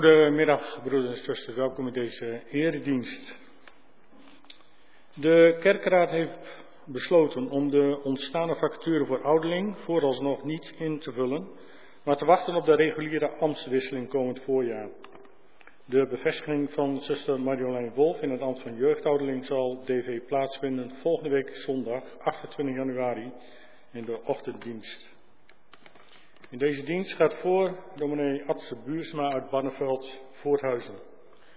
Goedemiddag, broeders en zusters. Welkom in deze eredienst. De kerkraad heeft besloten om de ontstaande vacature voor ouderling vooralsnog niet in te vullen, maar te wachten op de reguliere ambtswisseling komend voorjaar. De bevestiging van zuster Marjolein Wolf in het ambt van jeugdouderling zal DV plaatsvinden volgende week zondag 28 januari in de ochtenddienst. In deze dienst gaat voor dominee Atse Buursma uit Banneveld, Voorthuizen.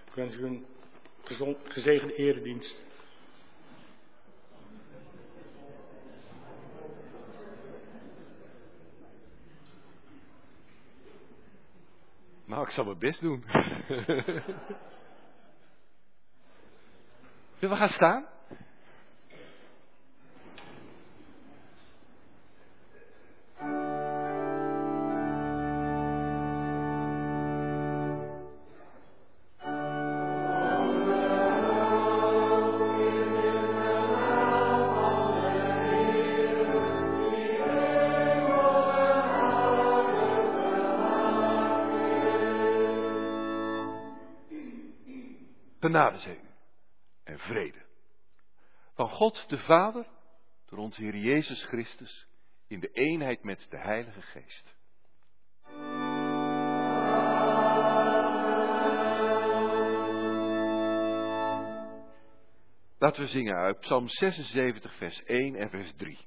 Ik wens u een gezegende eredienst. Nou, ik zal mijn best doen. Zullen we gaan staan? Genade zij u en vrede. Van God de Vader, door onze Heer Jezus Christus, in de eenheid met de Heilige Geest. Laten we zingen uit Psalm 76, vers 1 en vers 3.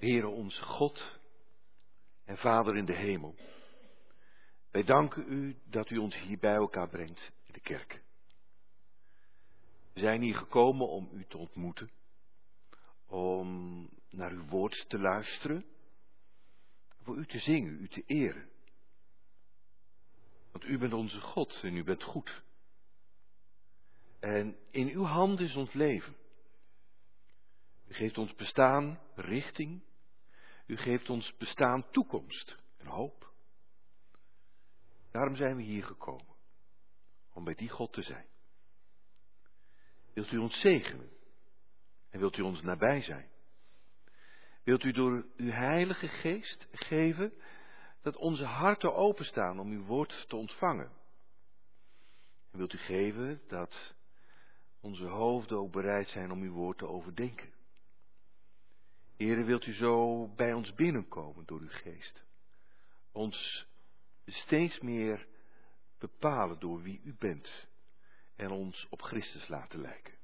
Heere onze God en Vader in de hemel. Wij danken u dat u ons hier bij elkaar brengt in de kerk. We zijn hier gekomen om u te ontmoeten, om naar uw woord te luisteren, voor u te zingen, u te eren. Want u bent onze God en u bent goed. En in uw hand is ons leven. U geeft ons bestaan richting. U geeft ons bestaan toekomst en hoop. Daarom zijn we hier gekomen. Om bij die God te zijn. Wilt u ons zegenen? En wilt u ons nabij zijn? Wilt u door uw heilige geest geven dat onze harten openstaan om uw woord te ontvangen? En wilt u geven dat onze hoofden ook bereid zijn om uw woord te overdenken. Heren, wilt u zo bij ons binnenkomen door uw geest. Ons steeds meer bepalen door wie u bent en ons op Christus laten lijken.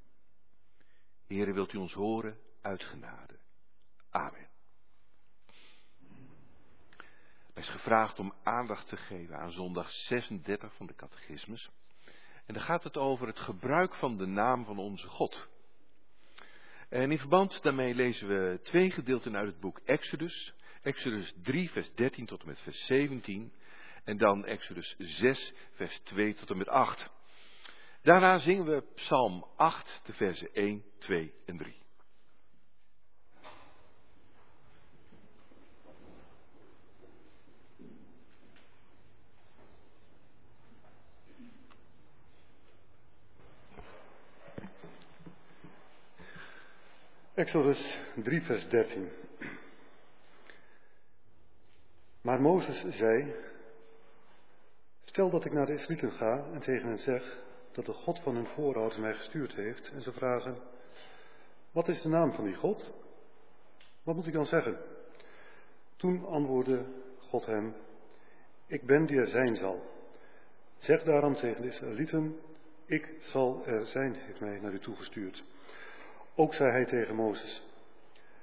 Heren, wilt u ons horen uit genade. Amen. Er is gevraagd om aandacht te geven aan zondag 36 van de catechismus. En dan gaat het over het gebruik van de naam van onze God. En in verband daarmee lezen we twee gedeelten uit het boek Exodus. Exodus 3, vers 13 tot en met vers 17. En dan Exodus 6, vers 2 tot en met 8. Daarna zingen we Psalm 8, de versen 1, 2 en 3. Exodus 3, vers 13. Maar Mozes zei, stel dat ik naar de Israëlieten ga en tegen hen zeg dat de God van hun voorouders mij gestuurd heeft en ze vragen, wat is de naam van die God? Wat moet ik dan zeggen? Toen antwoordde God hem, ik ben die er zijn zal. Zeg daarom tegen de Israëlieten, ik zal er zijn, heeft mij naar u toegestuurd. Ook zei hij tegen Mozes,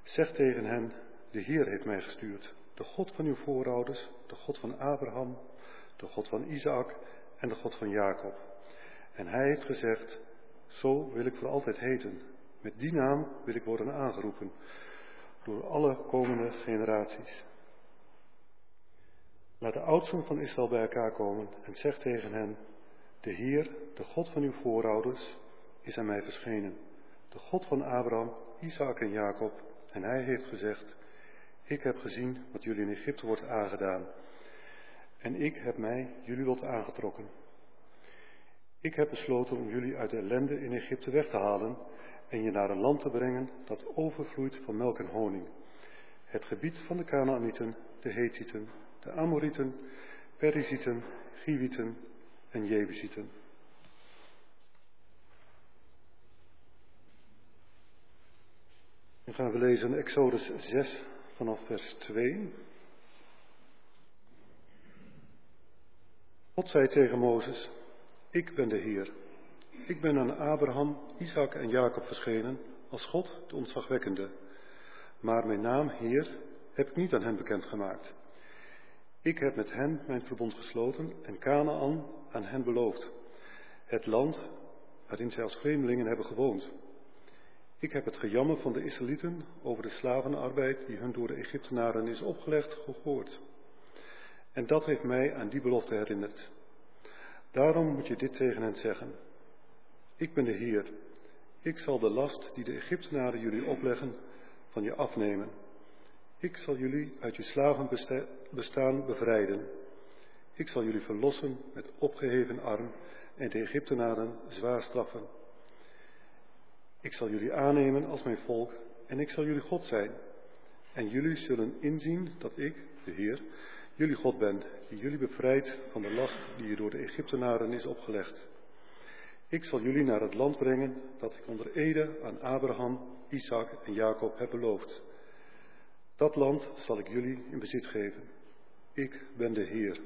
zeg tegen hen, de Heer heeft mij gestuurd, de God van uw voorouders, de God van Abraham, de God van Isaac en de God van Jacob. En hij heeft gezegd, zo wil ik voor altijd heten, met die naam wil ik worden aangeroepen door alle komende generaties. Laat de oudsten van Israël bij elkaar komen en zeg tegen hen, de Heer, de God van uw voorouders, is aan mij verschenen de God van Abraham, Isaac en Jacob, en hij heeft gezegd, ik heb gezien wat jullie in Egypte wordt aangedaan, en ik heb mij jullie lot aangetrokken. Ik heb besloten om jullie uit de ellende in Egypte weg te halen en je naar een land te brengen dat overvloeit van melk en honing. Het gebied van de Canaanieten, de Hethieten, de Amorieten, Perizieten, Givieten en Jebusieten. Gaan we lezen Exodus 6 vanaf vers 2. God zei tegen Mozes, ik ben de Heer. Ik ben aan Abraham, Isaac en Jacob verschenen als God, de ontzagwekkende. Maar mijn naam, Heer, heb ik niet aan hen bekendgemaakt. Ik heb met hen mijn verbond gesloten en Canaan aan hen beloofd. Het land waarin zij als vreemdelingen hebben gewoond. Ik heb het gejammer van de Israëlieten over de slavenarbeid die hun door de Egyptenaren is opgelegd gehoord. En dat heeft mij aan die belofte herinnerd. Daarom moet je dit tegen hen zeggen. Ik ben de Heer. Ik zal de last die de Egyptenaren jullie opleggen van je afnemen. Ik zal jullie uit je slavenbestaan bevrijden. Ik zal jullie verlossen met opgeheven arm en de Egyptenaren zwaar straffen. Ik zal jullie aannemen als mijn volk en ik zal jullie God zijn. En jullie zullen inzien dat ik, de Heer, jullie God ben, die jullie bevrijdt van de last die je door de Egyptenaren is opgelegd. Ik zal jullie naar het land brengen dat ik onder Ede aan Abraham, Isaac en Jacob heb beloofd. Dat land zal ik jullie in bezit geven. Ik ben de Heer.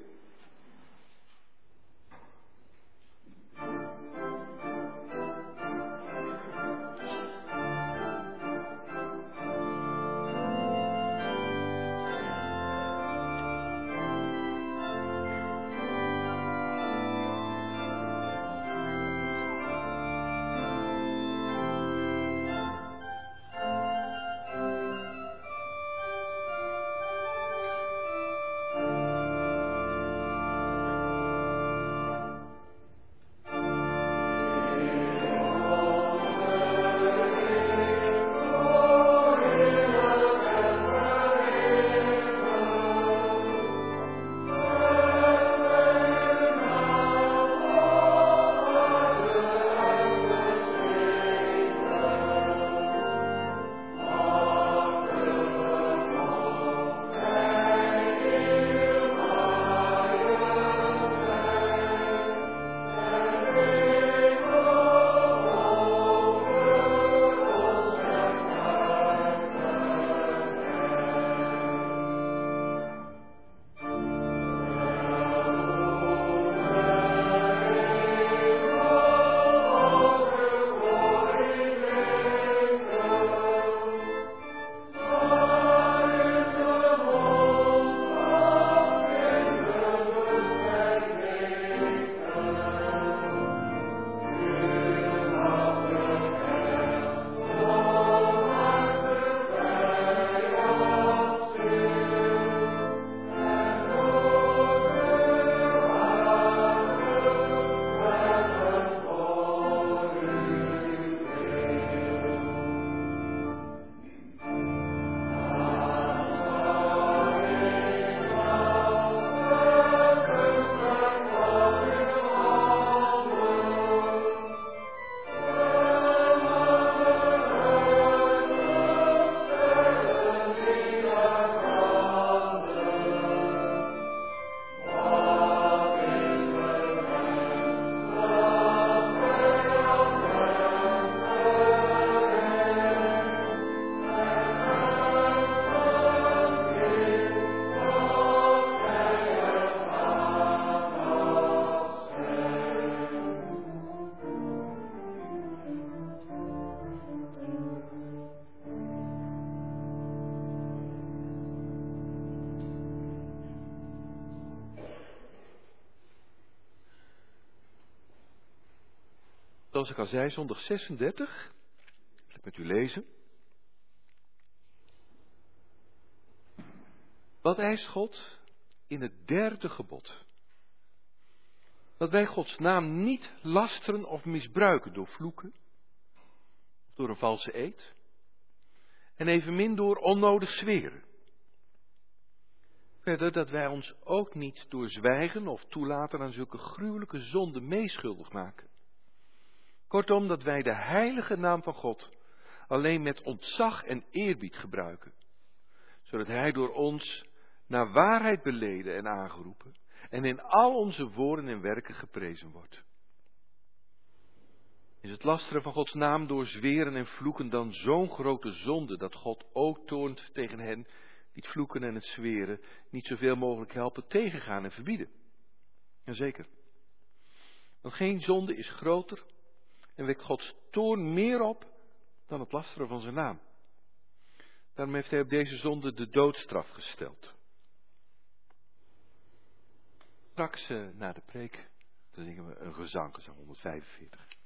Zoals ik al zei, zondag 36. Ik zal met u lezen. Wat eist God in het derde gebod? Dat wij Gods naam niet lasteren of misbruiken door vloeken, door een valse eed, en evenmin door onnodig zweren. Verder dat wij ons ook niet door zwijgen of toelaten aan zulke gruwelijke zonden meeschuldig maken. Kortom, dat wij de heilige naam van God alleen met ontzag en eerbied gebruiken, zodat Hij door ons naar waarheid beleden en aangeroepen en in al onze woorden en werken geprezen wordt. Is het lasteren van Gods naam door zweren en vloeken dan zo'n grote zonde dat God ook toont tegen hen die het vloeken en het zweren niet zoveel mogelijk helpen tegengaan en verbieden? Jazeker. Want geen zonde is groter en wekt Gods toorn meer op dan het lasteren van zijn naam. Daarom heeft hij op deze zonde de doodstraf gesteld. Straks uh, na de preek, dan zingen we een gezang, gezang 145.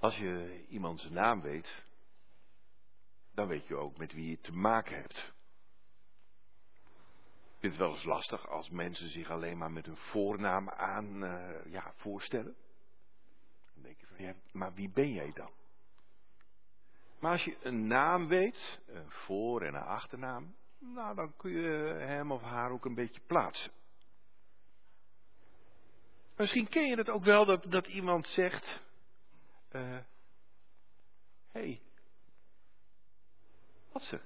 Als je iemand zijn naam weet, dan weet je ook met wie je te maken hebt. Ik vind het wel eens lastig als mensen zich alleen maar met hun voornaam aan uh, ja, voorstellen. Dan denk je van, ja, maar wie ben jij dan? Maar als je een naam weet, een voor- en een achternaam, nou dan kun je hem of haar ook een beetje plaatsen. Misschien ken je het ook wel dat, dat iemand zegt, Hé, uh, hey, wat ze?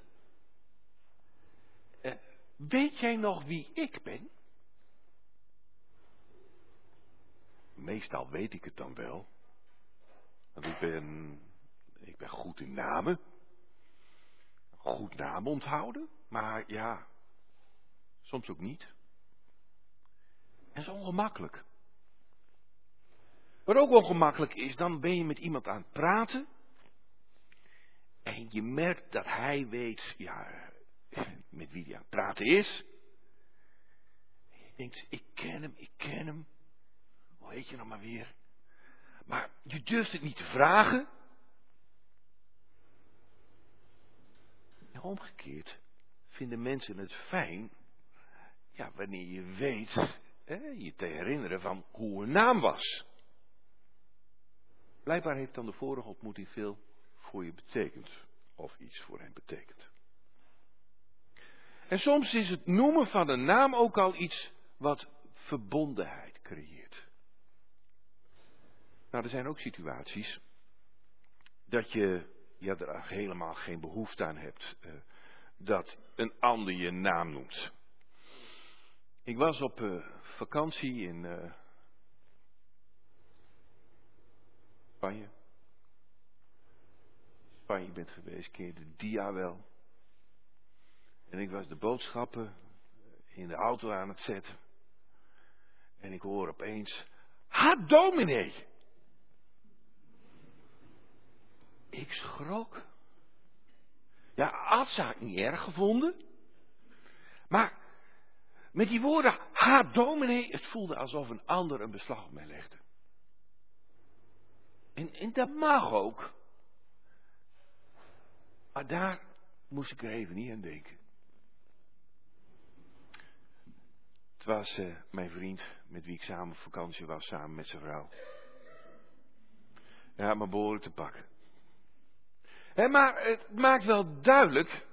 Uh, weet jij nog wie ik ben? Meestal weet ik het dan wel. Want ik ben, ik ben goed in namen. Goed namen onthouden. Maar ja, soms ook niet. En is ongemakkelijk. Wat ook ongemakkelijk is, dan ben je met iemand aan het praten. En je merkt dat hij weet, ja, met wie hij aan het praten is. En je denkt, ik ken hem, ik ken hem. Hoe heet je nog maar weer? Maar je durft het niet te vragen. En omgekeerd vinden mensen het fijn, ja, wanneer je weet, hè, je te herinneren van hoe een naam was. Blijkbaar heeft dan de vorige ontmoeting veel voor je betekend. Of iets voor hen betekent. En soms is het noemen van een naam ook al iets wat verbondenheid creëert. Nou, er zijn ook situaties dat je ja, er helemaal geen behoefte aan hebt uh, dat een ander je naam noemt. Ik was op uh, vakantie in uh, Spanje. Spanje bent geweest, je de dia wel. En ik was de boodschappen in de auto aan het zetten. En ik hoor opeens, ha dominee! Ik schrok. Ja, Atsa had niet erg gevonden. Maar met die woorden, ha dominee, het voelde alsof een ander een beslag op mij legde. En, en dat mag ook. Maar daar moest ik er even niet aan denken. Het was uh, mijn vriend met wie ik samen op vakantie was, samen met zijn vrouw. Hij had me behoorlijk te pakken. Maar het maakt wel duidelijk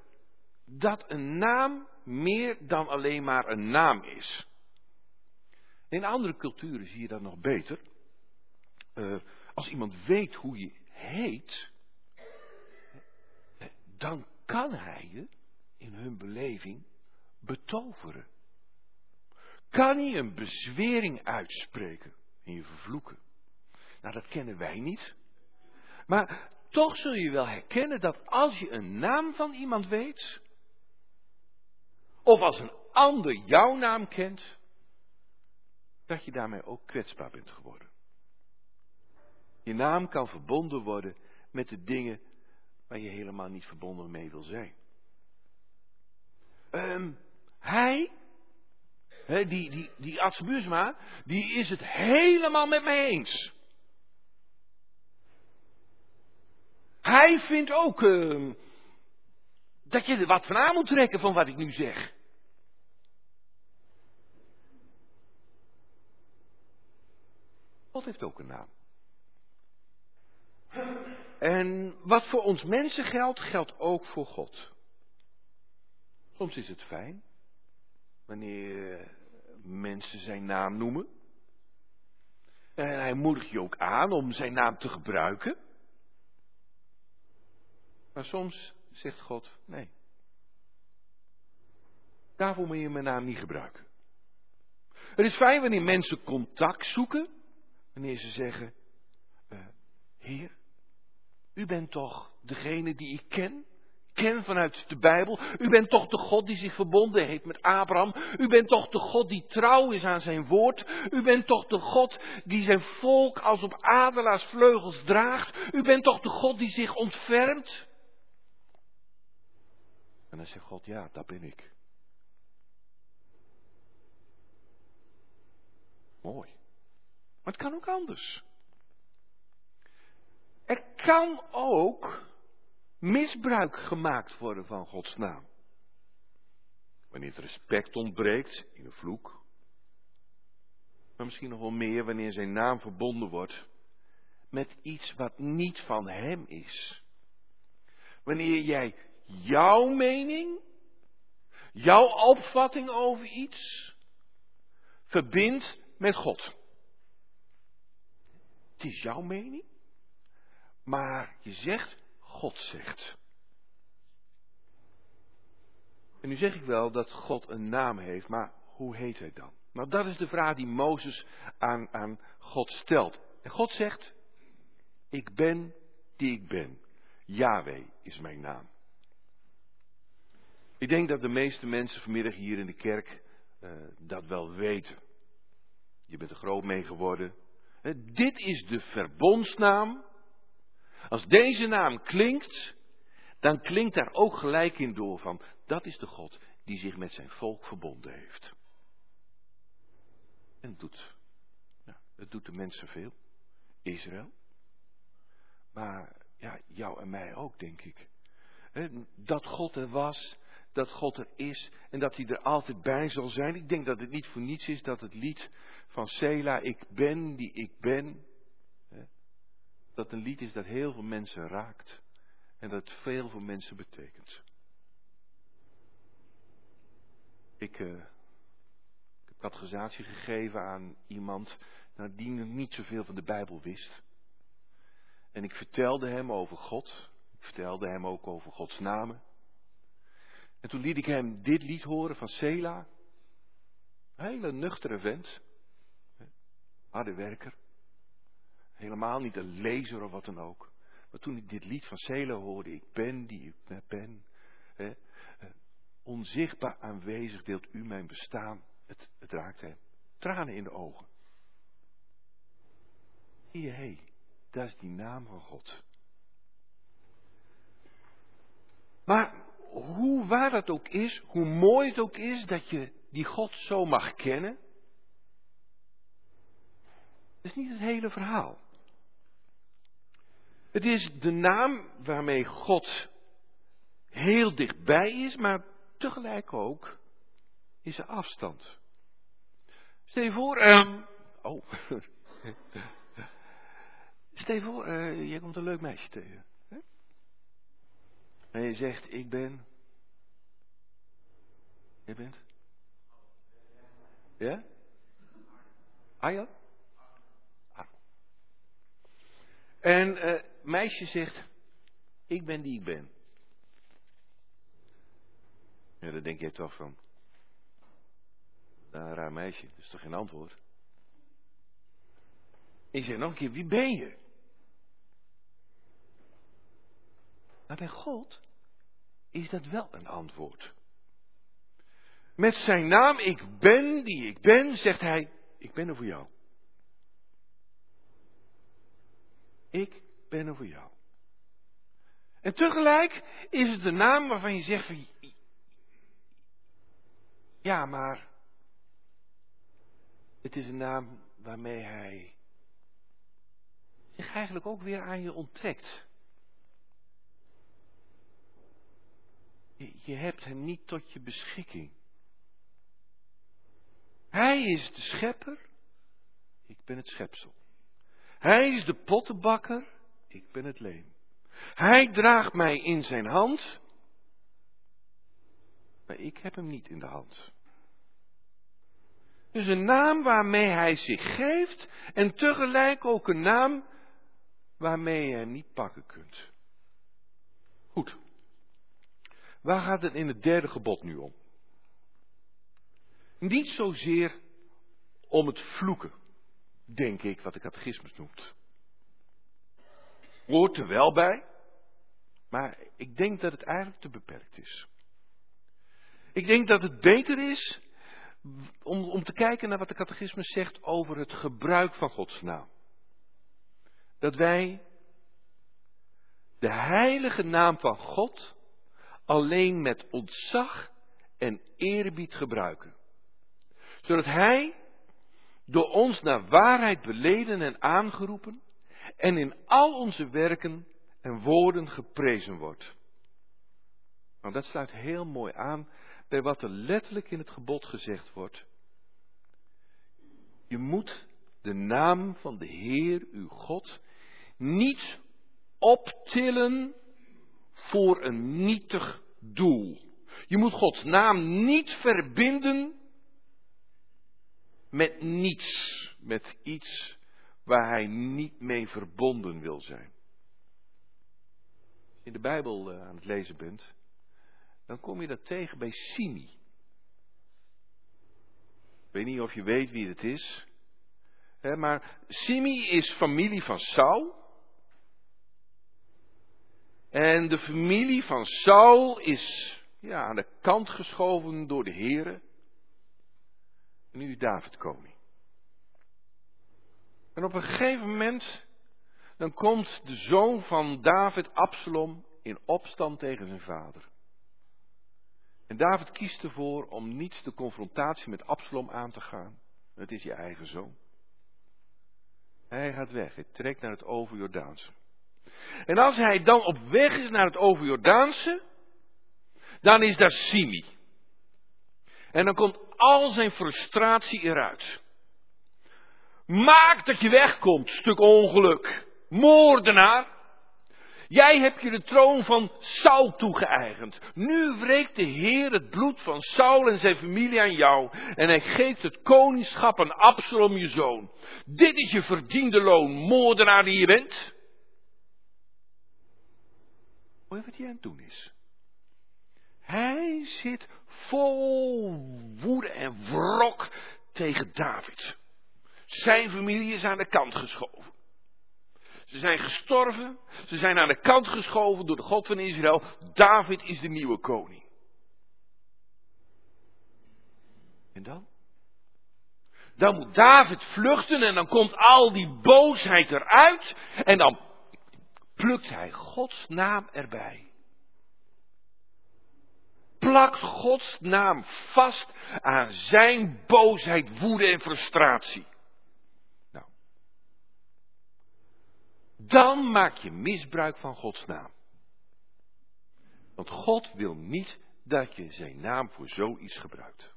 dat een naam meer dan alleen maar een naam is. In andere culturen zie je dat nog beter. Uh, als iemand weet hoe je heet, dan kan hij je in hun beleving betoveren. Kan hij een bezwering uitspreken en je vervloeken? Nou, dat kennen wij niet. Maar toch zul je wel herkennen dat als je een naam van iemand weet, of als een ander jouw naam kent, dat je daarmee ook kwetsbaar bent geworden. Je naam kan verbonden worden met de dingen waar je helemaal niet verbonden mee wil zijn. Um, hij, die, die, die die is het helemaal met mij eens. Hij vindt ook uh, dat je er wat van aan moet trekken van wat ik nu zeg. God heeft ook een naam. En wat voor ons mensen geldt, geldt ook voor God. Soms is het fijn wanneer mensen zijn naam noemen. En hij moedigt je ook aan om zijn naam te gebruiken. Maar soms zegt God, nee. Daarvoor moet je mijn naam niet gebruiken. Het is fijn wanneer mensen contact zoeken. Wanneer ze zeggen, uh, Heer, u bent toch degene die ik ken? Ken vanuit de Bijbel. U bent toch de God die zich verbonden heeft met Abraham. U bent toch de God die trouw is aan zijn woord. U bent toch de God die zijn volk als op adelaarsvleugels draagt. U bent toch de God die zich ontfermt. En dan zegt God, ja, dat ben ik. Mooi. Maar het kan ook anders. Er kan ook misbruik gemaakt worden van Gods naam. Wanneer het respect ontbreekt in een vloek. Maar misschien nog wel meer wanneer zijn naam verbonden wordt met iets wat niet van hem is. Wanneer jij jouw mening, jouw opvatting over iets verbindt met God. Het is jouw mening, maar je zegt, God zegt. En nu zeg ik wel dat God een naam heeft, maar hoe heet hij dan? Nou, dat is de vraag die Mozes aan, aan God stelt. En God zegt, ik ben die ik ben. Yahweh is mijn naam. Ik denk dat de meeste mensen vanmiddag hier in de kerk uh, dat wel weten. Je bent er groot mee geworden. Dit is de verbondsnaam. Als deze naam klinkt, dan klinkt daar ook gelijk in door van, dat is de God die zich met zijn volk verbonden heeft. En het doet, ja, het doet de mensen veel. Israël. Maar ja, jou en mij ook, denk ik. Dat God er was, dat God er is en dat hij er altijd bij zal zijn. Ik denk dat het niet voor niets is dat het lied van Sela, ik ben die ik ben, dat een lied is dat heel veel mensen raakt en dat veel voor mensen betekent. Ik, ik heb categorisatie gegeven aan iemand nou, die niet zoveel van de Bijbel wist. En ik vertelde hem over God. Ik vertelde hem ook over Gods namen. En toen liet ik hem dit lied horen van Sela. Hele nuchtere vent. Harde werker. Helemaal niet een lezer of wat dan ook. Maar toen ik dit lied van Sela hoorde, ik ben die ik ben. Hè, eh, onzichtbaar aanwezig deelt u mijn bestaan. Het, het raakt hem. Tranen in de ogen. Zie hé, dat is die naam van God. Maar hoe waar het ook is, hoe mooi het ook is dat je die God zo mag kennen, dat is niet het hele verhaal. Het is de naam waarmee God heel dichtbij is, maar tegelijk ook is er afstand. Stel je voor, um, oh, stel je voor, uh, jij komt een leuk meisje tegen. En je zegt, ik ben. Je bent? Ja? Arjan? Ah. En uh, meisje zegt, ik ben die ik ben. Ja, dan denk je toch van. Raar meisje, dat is toch geen antwoord? Ik zeg nog een keer, wie ben je? Maar bij God is dat wel een antwoord. Met zijn naam, ik ben die ik ben, zegt hij, ik ben er voor jou. Ik ben er voor jou. En tegelijk is het een naam waarvan je zegt ja, maar het is een naam waarmee hij zich eigenlijk ook weer aan je onttrekt. Je, je hebt hem niet tot je beschikking. Hij is de schepper, ik ben het schepsel. Hij is de pottenbakker, ik ben het leem. Hij draagt mij in zijn hand, maar ik heb hem niet in de hand. Dus een naam waarmee hij zich geeft en tegelijk ook een naam waarmee je hem niet pakken kunt. Goed. Waar gaat het in het derde gebod nu om? Niet zozeer om het vloeken, denk ik, wat de catechismus noemt. Hoort er wel bij, maar ik denk dat het eigenlijk te beperkt is. Ik denk dat het beter is om, om te kijken naar wat de catechismus zegt over het gebruik van Gods naam. Dat wij de heilige naam van God alleen met ontzag en eerbied gebruiken. Zodat Hij door ons naar waarheid beleden en aangeroepen en in al onze werken en woorden geprezen wordt. Nou, dat sluit heel mooi aan bij wat er letterlijk in het gebod gezegd wordt. Je moet de naam van de Heer, uw God, niet optillen voor een nietig doel. Je moet Gods naam niet verbinden met niets, met iets waar hij niet mee verbonden wil zijn. In de Bijbel eh, aan het lezen bent, dan kom je dat tegen bij Simi. Ik weet niet of je weet wie het is. Maar Simi is familie van Saul. En de familie van Saul is ja, aan de kant geschoven door de heren. Nu David koning. En op een gegeven moment, dan komt de zoon van David, Absalom, in opstand tegen zijn vader. En David kiest ervoor om niet de confrontatie met Absalom aan te gaan. Het is je eigen zoon. Hij gaat weg, hij trekt naar het overjordaanse. En als hij dan op weg is naar het overjordaanse, dan is daar Simi. En dan komt al zijn frustratie eruit. Maak dat je wegkomt, stuk ongeluk. Moordenaar. Jij hebt je de troon van Saul toegeëigend. Nu wreekt de Heer het bloed van Saul en zijn familie aan jou. En hij geeft het koningschap aan Absalom, je zoon. Dit is je verdiende loon, moordenaar die je bent. Hoor je wat hij aan het doen is? Hij zit vol woede en wrok tegen David. Zijn familie is aan de kant geschoven. Ze zijn gestorven, ze zijn aan de kant geschoven door de God van Israël. David is de nieuwe koning. En dan? Dan moet David vluchten en dan komt al die boosheid eruit en dan plukt hij Gods naam erbij plakt Gods naam vast aan zijn boosheid, woede en frustratie. Nou, dan maak je misbruik van Gods naam. Want God wil niet dat je zijn naam voor zoiets gebruikt.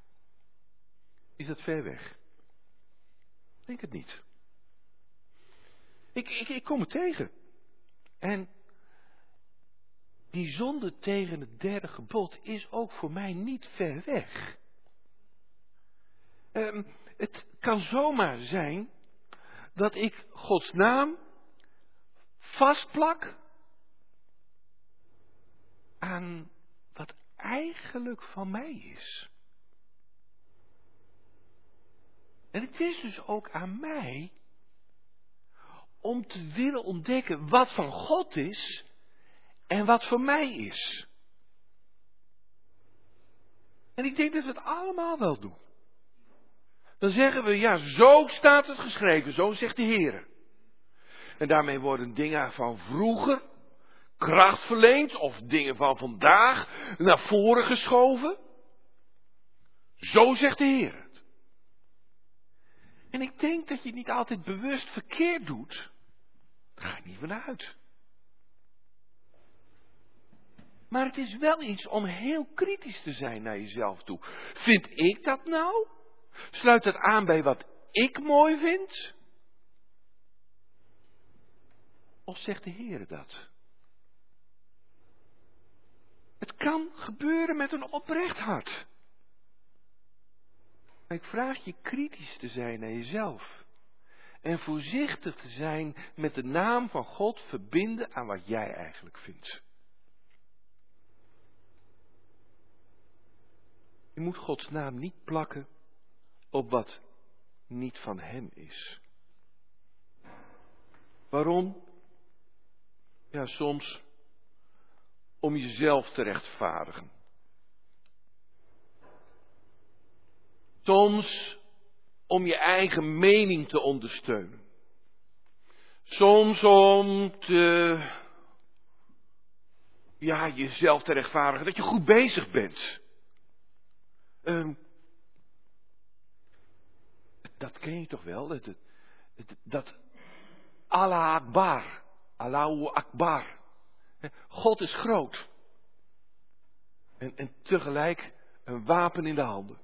Is dat ver weg? Ik denk het niet. Ik, ik, ik kom het tegen. En die zonde tegen het derde gebod is ook voor mij niet ver weg. Um, het kan zomaar zijn dat ik Gods naam vastplak aan wat eigenlijk van mij is. En het is dus ook aan mij om te willen ontdekken wat van God is en wat voor mij is. En ik denk dat we het allemaal wel doen. Dan zeggen we, ja, zo staat het geschreven, zo zegt de Heer. En daarmee worden dingen van vroeger kracht verleend of dingen van vandaag naar voren geschoven. Zo zegt de Heer het. En ik denk dat je het niet altijd bewust verkeerd doet. Daar ga ik niet van uit. Maar het is wel iets om heel kritisch te zijn naar jezelf toe. Vind ik dat nou? Sluit dat aan bij wat ik mooi vind? Of zegt de Heer dat? Het kan gebeuren met een oprecht hart. Maar ik vraag je kritisch te zijn naar jezelf. En voorzichtig te zijn met de naam van God verbinden aan wat jij eigenlijk vindt. Je moet Gods naam niet plakken op wat niet van Hem is. Waarom? Ja, soms om jezelf te rechtvaardigen. Soms om je eigen mening te ondersteunen. Soms om te, ja, jezelf te rechtvaardigen dat je goed bezig bent. Um, dat ken je toch wel? Dat, dat, dat Akbar, Allahu Akbar. God is groot. En, en tegelijk een wapen in de handen.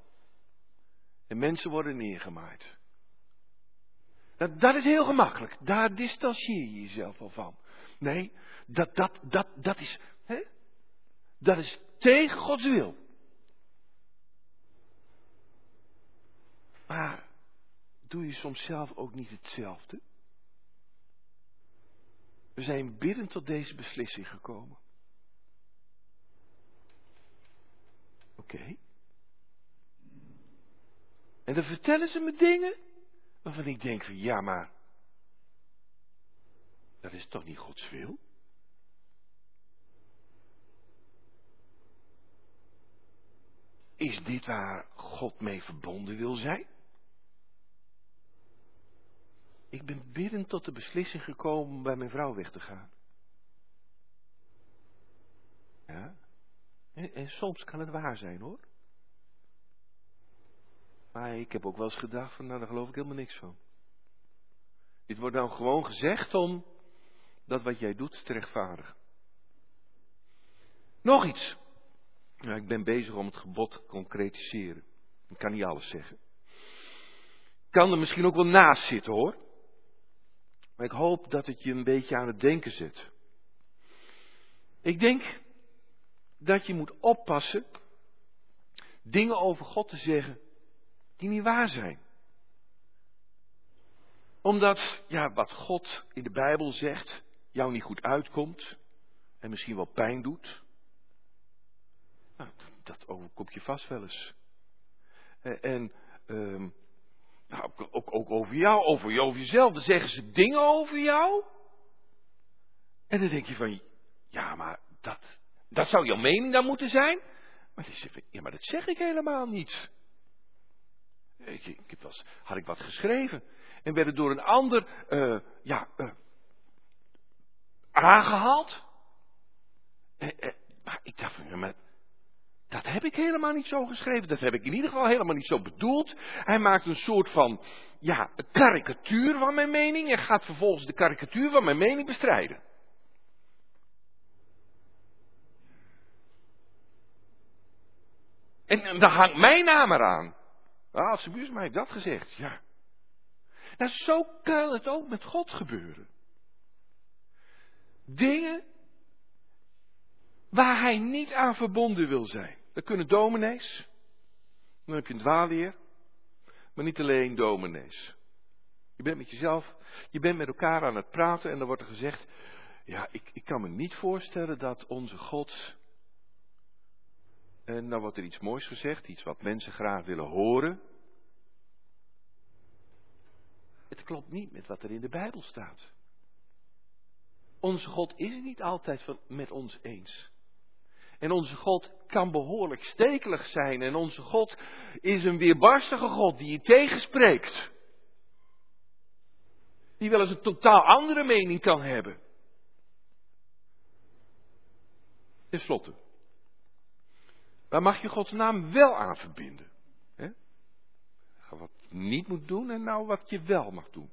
En mensen worden neergemaaid. Dat, dat is heel gemakkelijk. Daar distancieer je jezelf al van. Nee, dat, dat, dat, dat is, hè? dat is tegen Gods wil. Maar doe je soms zelf ook niet hetzelfde? We zijn bidden tot deze beslissing gekomen. Oké. En dan vertellen ze me dingen waarvan ik denk van ja, maar dat is toch niet Gods wil? Is dit waar God mee verbonden wil zijn? Ik ben binnen tot de beslissing gekomen om bij mijn vrouw weg te gaan. Ja. En, soms kan het waar zijn hoor. Maar ik heb ook wel eens gedacht van, nou daar geloof ik helemaal niks van. Dit wordt nou gewoon gezegd om dat wat jij doet te rechtvaardigen. Nog iets. Nou, ik ben bezig om het gebod te concretiseren. Ik kan niet alles zeggen. Kan er misschien ook wel naast zitten hoor. Maar ik hoop dat het je een beetje aan het denken zet. Ik denk dat je moet oppassen dingen over God te zeggen die niet waar zijn. Omdat, ja, wat God in de Bijbel zegt, jou niet goed uitkomt en misschien wel pijn doet. Nou, dat overkomt je vast wel eens. En, en um, nou, ook, ook over jou, over, over jezelf. Dan zeggen ze dingen over jou. En dan denk je van, ja, maar dat, dat zou jouw mening dan moeten zijn? Maar, die ja, maar dat zeg ik helemaal niet. Ik, ik had ik wat geschreven. En werd het door een ander, uh, ja, uh, aangehaald. En, maar ik dacht van, maar dat heb ik helemaal niet zo geschreven. Dat heb ik in ieder geval helemaal niet zo bedoeld. Hij maakt een soort van, ja, karikatuur van mijn mening en gaat vervolgens de karikatuur van mijn mening bestrijden. En daar hangt mijn naam eraan. Ah, als mij heeft dat gezegd, ja. Nou, zo kan het ook met God gebeuren. Dingen waar hij niet aan verbonden wil zijn. Dat kunnen dominees. Dan heb je een dwaalleer. Maar niet alleen dominees. Je bent met jezelf, je bent met elkaar aan het praten en dan wordt er gezegd, ja, ik, ik kan me niet voorstellen dat onze God, en nou wordt er iets moois gezegd, iets wat mensen graag willen horen. Het klopt niet met wat er in de Bijbel staat. Onze God is het niet altijd met ons eens. En onze God kan behoorlijk stekelig zijn. En onze God is een weerbarstige God die je tegenspreekt. Die wel eens een totaal andere mening kan hebben. Ten slotte. Waar mag je Gods naam wel aan verbinden? Wat je niet moet doen en nou wat je wel mag doen.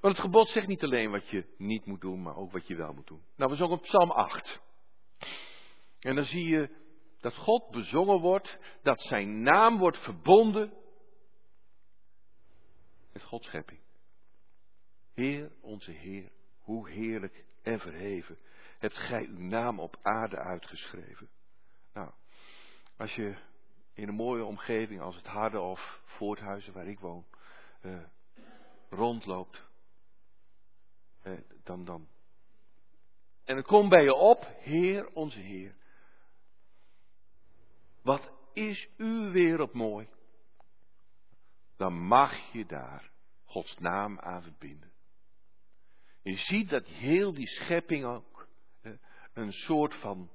Want het gebod zegt niet alleen wat je niet moet doen, maar ook wat je wel moet doen. Nou, we zongen Psalm 8. En dan zie je dat God bezongen wordt, dat zijn naam wordt verbonden met Gods schepping. Heer, onze Heer, hoe heerlijk en verheven hebt gij uw naam op aarde uitgeschreven. Nou, als je in een mooie omgeving als het Harde of Voorthuizen waar ik woon, uh, rondloopt, uh, dan, dan. En dan komt bij je op, Heer, onze Heer. Wat is uw wereld mooi? Dan mag je daar Gods naam aan verbinden. Je ziet dat heel die schepping ook een soort van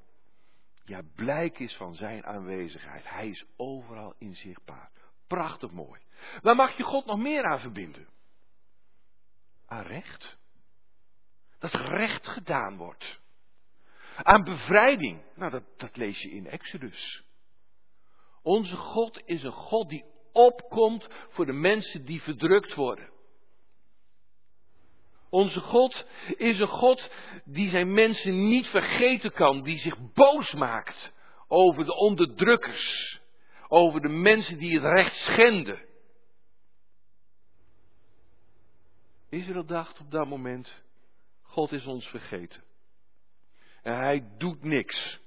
ja, blijk is van zijn aanwezigheid. Hij is overal inzichtbaar. Prachtig mooi. Waar mag je God nog meer aan verbinden? Aan recht. Dat recht gedaan wordt. Aan bevrijding. Nou, dat, dat lees je in Exodus. Onze God is een God die opkomt voor de mensen die verdrukt worden. Onze God is een God die zijn mensen niet vergeten kan, die zich boos maakt over de onderdrukkers, over de mensen die het recht schenden. Israël dacht op dat moment, God is ons vergeten. En hij doet niks.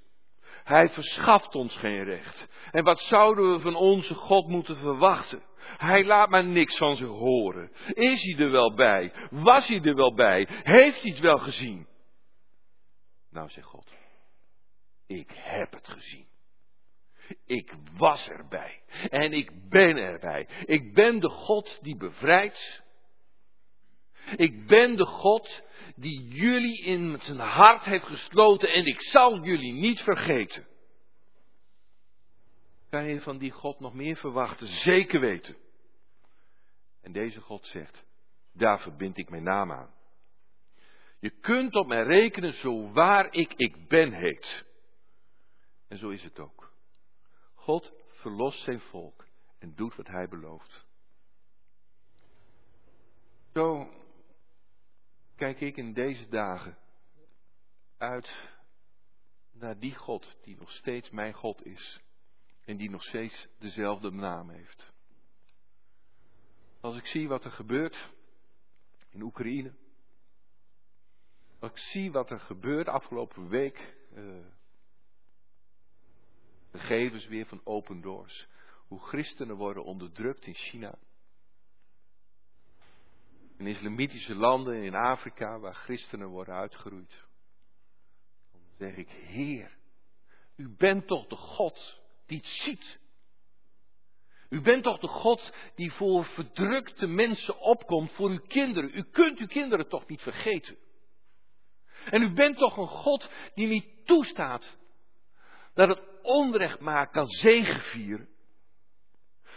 Hij verschaft ons geen recht. En wat zouden we van onze God moeten verwachten? Hij laat maar niks van zich horen. Is hij er wel bij? Was hij er wel bij? Heeft hij het wel gezien? Nou, zegt God. Ik heb het gezien. Ik was erbij. En ik ben erbij. Ik ben de God die bevrijdt. Ik ben de God die jullie in zijn hart heeft gesloten en ik zal jullie niet vergeten. Kan je van die God nog meer verwachten? Zeker weten. En deze God zegt, daar verbind ik mijn naam aan. Je kunt op mij rekenen zo waar ik ik ben heet. En zo is het ook. God verlost zijn volk en doet wat hij belooft. Zo kijk ik in deze dagen uit naar die God die nog steeds mijn God is en die nog steeds dezelfde naam heeft. Als ik zie wat er gebeurt in Oekraïne. Als ik zie wat er gebeurt afgelopen week. Uh, gegevens weer van Open Doors. Hoe christenen worden onderdrukt in China. In islamitische landen in Afrika waar christenen worden uitgeroeid. Dan zeg ik, Heer, u bent toch de God die het ziet. U bent toch de God die voor verdrukte mensen opkomt, voor uw kinderen. U kunt uw kinderen toch niet vergeten. En u bent toch een God die niet toestaat dat het onrecht maakt kan zegevieren.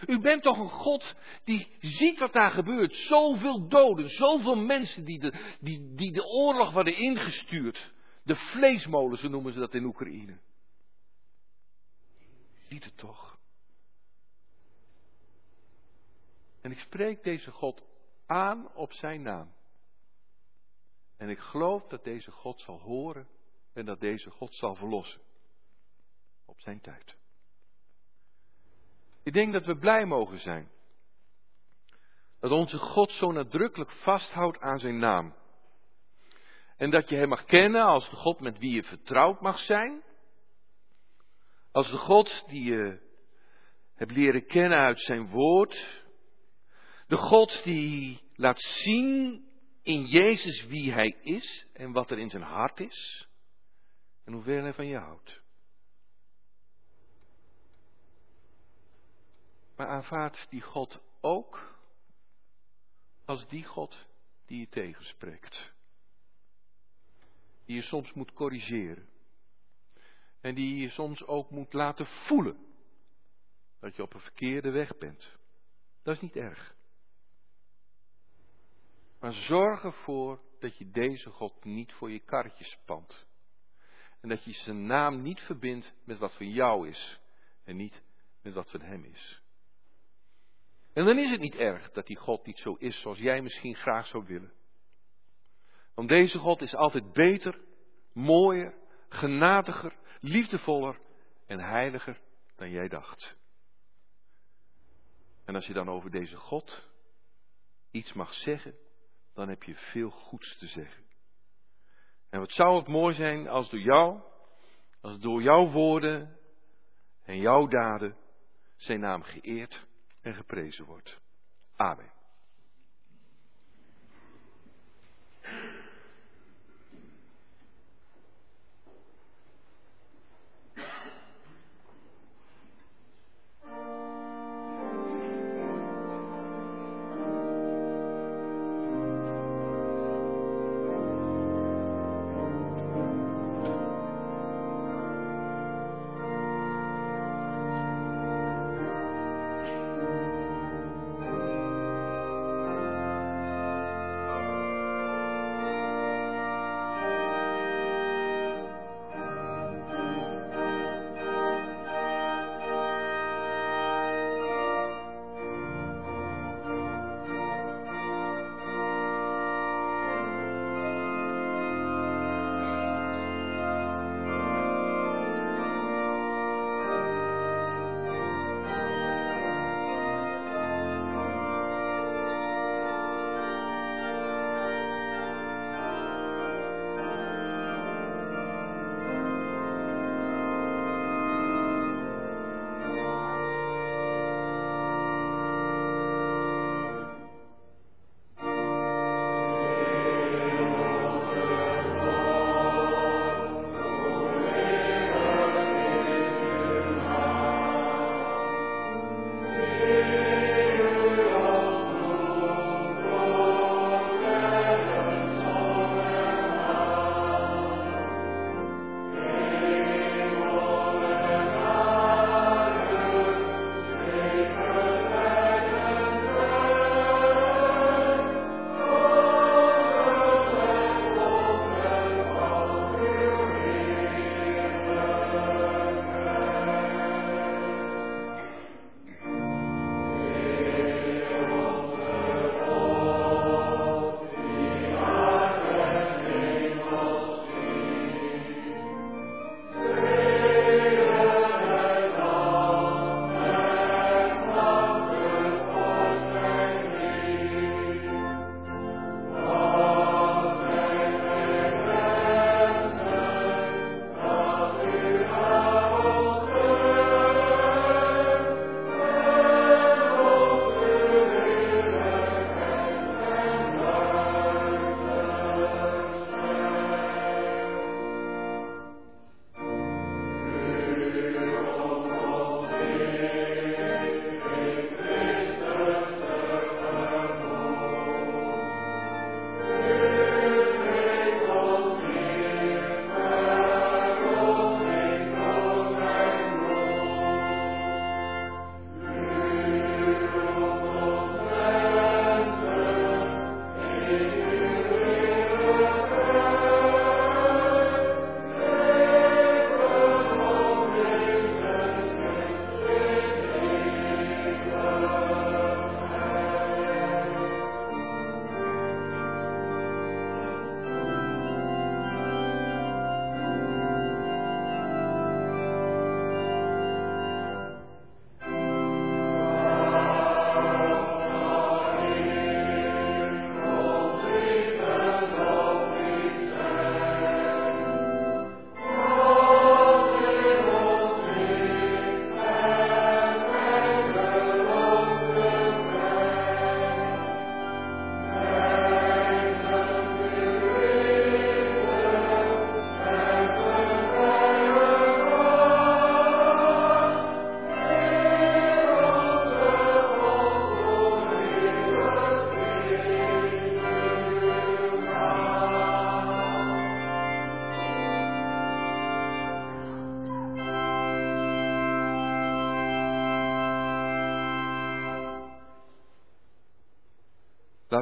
U bent toch een God die ziet wat daar gebeurt. Zoveel doden, zoveel mensen die de, die, die de oorlog worden ingestuurd. De vleesmolen, zo noemen ze dat in Oekraïne. Ziet het toch. En ik spreek deze God aan op zijn naam. En ik geloof dat deze God zal horen en dat deze God zal verlossen. Op zijn tijd. Ik denk dat we blij mogen zijn. Dat onze God zo nadrukkelijk vasthoudt aan zijn naam. En dat je hem mag kennen als de God met wie je vertrouwd mag zijn. Als de God die je hebt leren kennen uit zijn woord. De God die laat zien in Jezus wie Hij is en wat er in zijn hart is en hoeveel Hij van je houdt. Maar aanvaard die God ook als die God die je tegenspreekt. Die je soms moet corrigeren. En die je soms ook moet laten voelen dat je op een verkeerde weg bent. Dat is niet erg. Maar zorg ervoor dat je deze God niet voor je karretje spant. En dat je zijn naam niet verbindt met wat van jou is en niet met wat van hem is. En dan is het niet erg dat die God niet zo is zoals jij misschien graag zou willen. Want deze God is altijd beter, mooier, genadiger, liefdevoller en heiliger dan jij dacht. En als je dan over deze God iets mag zeggen, dan heb je veel goeds te zeggen. En wat zou het mooi zijn als door jou, als door jouw woorden en jouw daden zijn naam geëerd en geprezen wordt. Amen.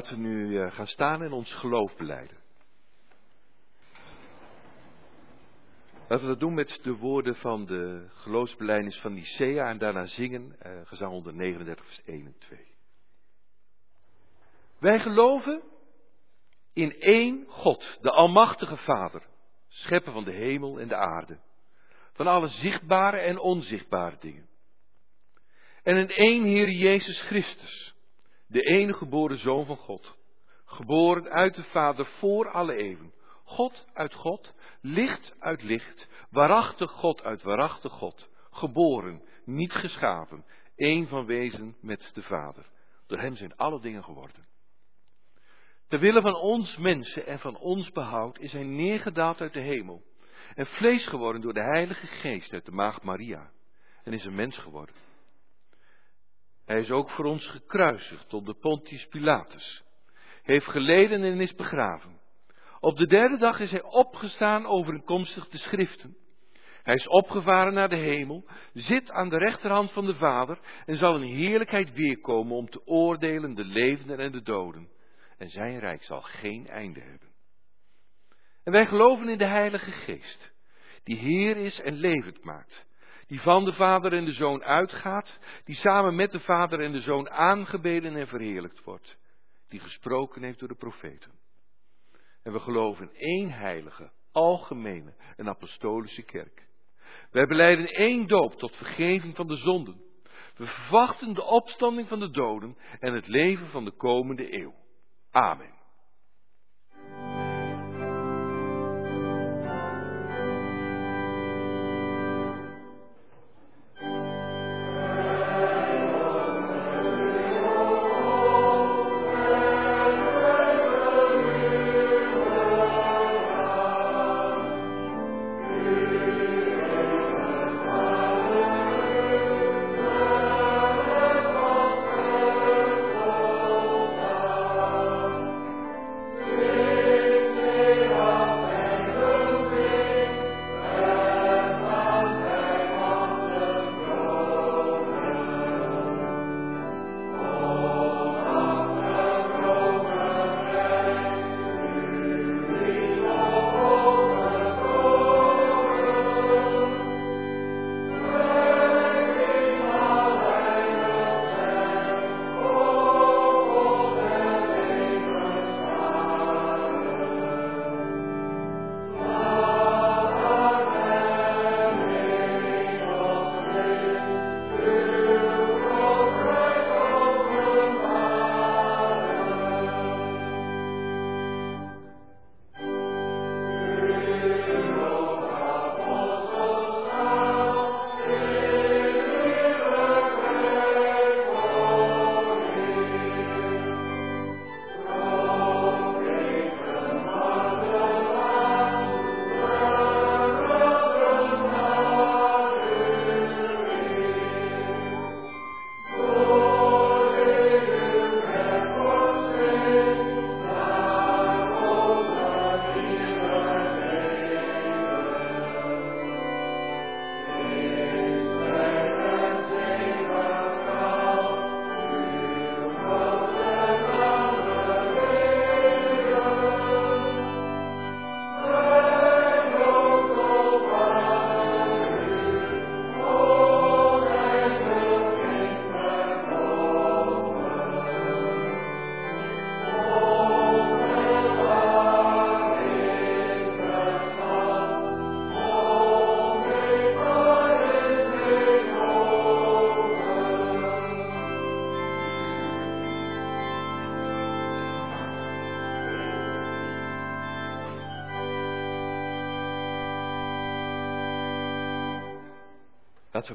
Laten we nu eh, gaan staan en ons geloof beleiden. Laten we dat doen met de woorden van de geloofsbelijdenis van Nicea en daarna zingen, eh, gezang 139, vers 1 en 2. Wij geloven in één God, de Almachtige Vader, schepper van de hemel en de aarde, van alle zichtbare en onzichtbare dingen. En in één Heer Jezus Christus, de enige geboren Zoon van God, geboren uit de Vader voor alle eeuwen, God uit God, licht uit licht, waarachtig God uit waarachtig God, geboren, niet geschapen, één van wezen met de Vader. Door hem zijn alle dingen geworden. Terwille van ons mensen en van ons behoud is hij neergedaald uit de hemel en vlees geworden door de Heilige Geest uit de maagd Maria en is een mens geworden. Hij is ook voor ons gekruisigd op de Pontius Pilatus, heeft geleden en is begraven. Op de derde dag is hij opgestaan overeenkomstig de schriften. Hij is opgevaren naar de hemel, zit aan de rechterhand van de Vader en zal in heerlijkheid weerkomen om te oordelen de levenden en de doden. En zijn rijk zal geen einde hebben. En wij geloven in de Heilige Geest, die Heer is en levend maakt, die van de Vader en de Zoon uitgaat, die samen met de Vader en de Zoon aangebeden en verheerlijkt wordt, die gesproken heeft door de profeten. En we geloven in één heilige, algemene en apostolische kerk. Wij beleiden één doop tot vergeving van de zonden. We verwachten de opstanding van de doden en het leven van de komende eeuw. Amen.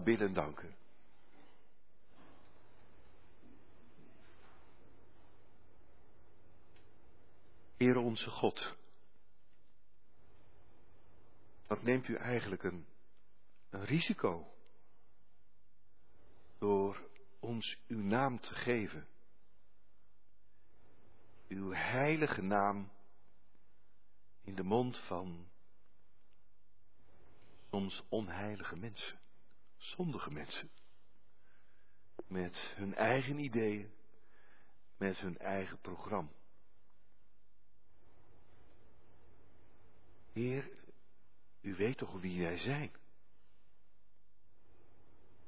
Bidden en danken. Heere onze God, wat neemt u eigenlijk een, een risico door ons uw naam te geven? Uw heilige naam in de mond van soms onheilige mensen zondige mensen. Met hun eigen ideeën, met hun eigen programma. Heer, u weet toch wie wij zijn?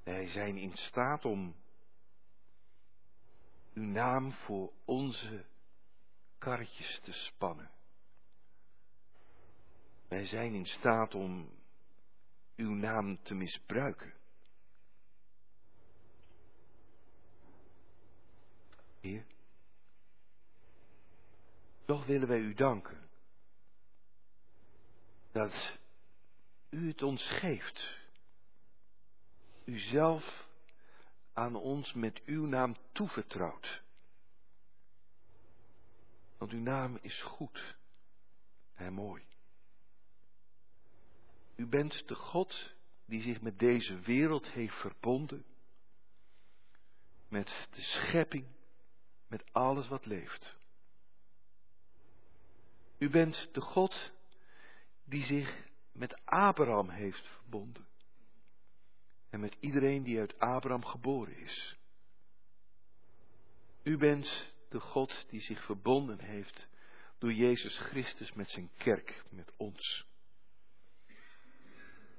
Wij zijn in staat om uw naam voor onze karretjes te spannen. Wij zijn in staat om uw naam te misbruiken. Heer, toch willen wij u danken dat u het ons geeft. U zelf aan ons met uw naam toevertrouwt. Want uw naam is goed en mooi. U bent de God die zich met deze wereld heeft verbonden. Met de schepping, met alles wat leeft. U bent de God die zich met Abraham heeft verbonden. En met iedereen die uit Abraham geboren is. U bent de God die zich verbonden heeft door Jezus Christus met zijn kerk, met ons.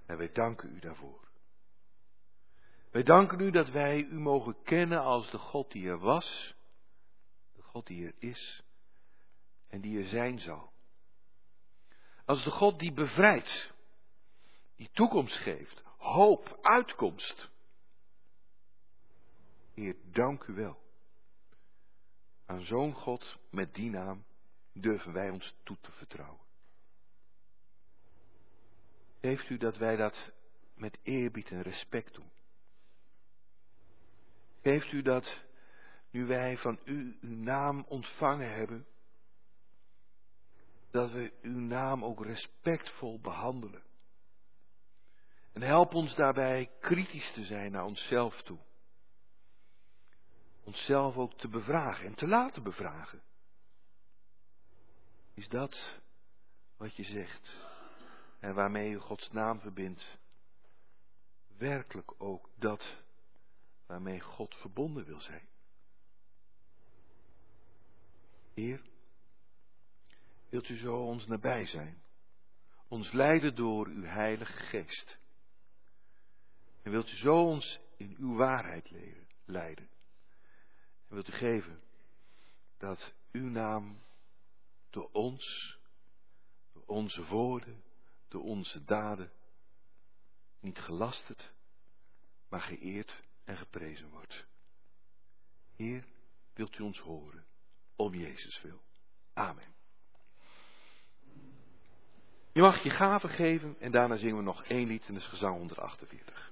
En wij danken u daarvoor. Wij danken u dat wij u mogen kennen als de God die er was, God die er is en die er zijn zal. Als de God die bevrijdt, die toekomst geeft, hoop, uitkomst. Heer, dank u wel. Aan zo'n God met die naam durven wij ons toe te vertrouwen. Geeft u dat wij dat met eerbied en respect doen. Geeft u dat nu wij van u uw naam ontvangen hebben, dat we uw naam ook respectvol behandelen. En help ons daarbij kritisch te zijn naar onszelf toe. Onszelf ook te bevragen en te laten bevragen. Is dat wat je zegt en waarmee je Gods naam verbindt, werkelijk ook dat waarmee God verbonden wil zijn? Heer, wilt u zo ons nabij zijn, ons leiden door uw Heilige Geest? En wilt u zo ons in uw waarheid leiden? En wilt u geven dat uw naam door ons, door onze woorden, door onze daden, niet gelasterd, maar geëerd en geprezen wordt. Heer, wilt u ons horen, om Jezus wil. Amen. Je mag je gaven geven en daarna zingen we nog één lied in de gezang 148.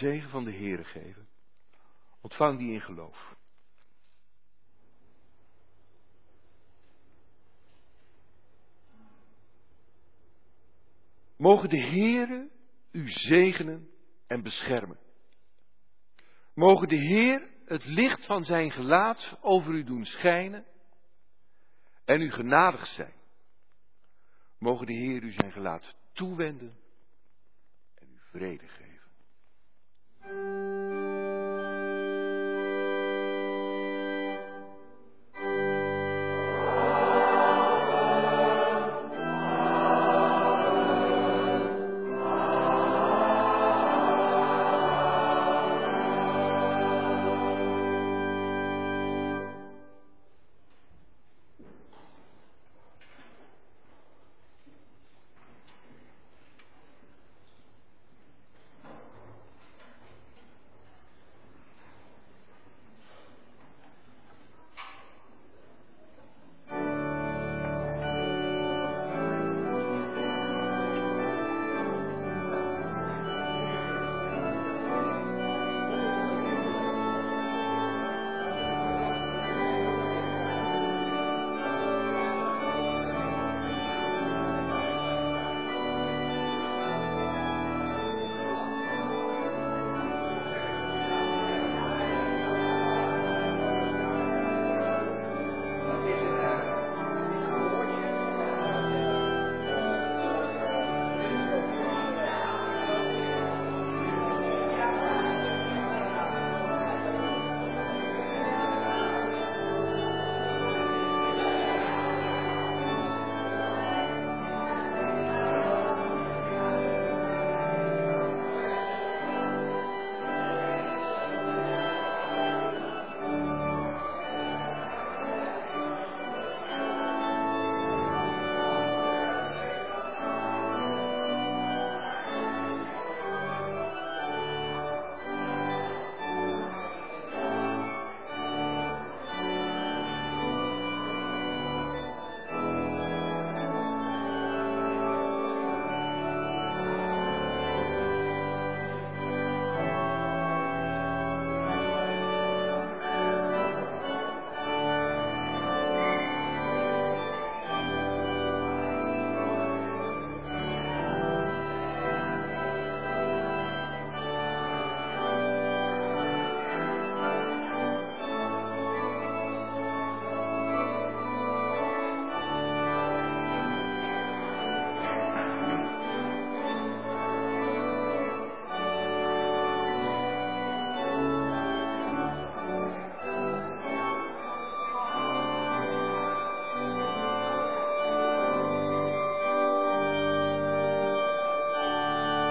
Zegen van de Heere geven. Ontvang die in geloof. Mogen de Heere u zegenen en beschermen. Mogen de Heer het licht van zijn gelaat over u doen schijnen en u genadig zijn. Mogen de Heer u zijn gelaat toewenden en u vrede geven. Thank you.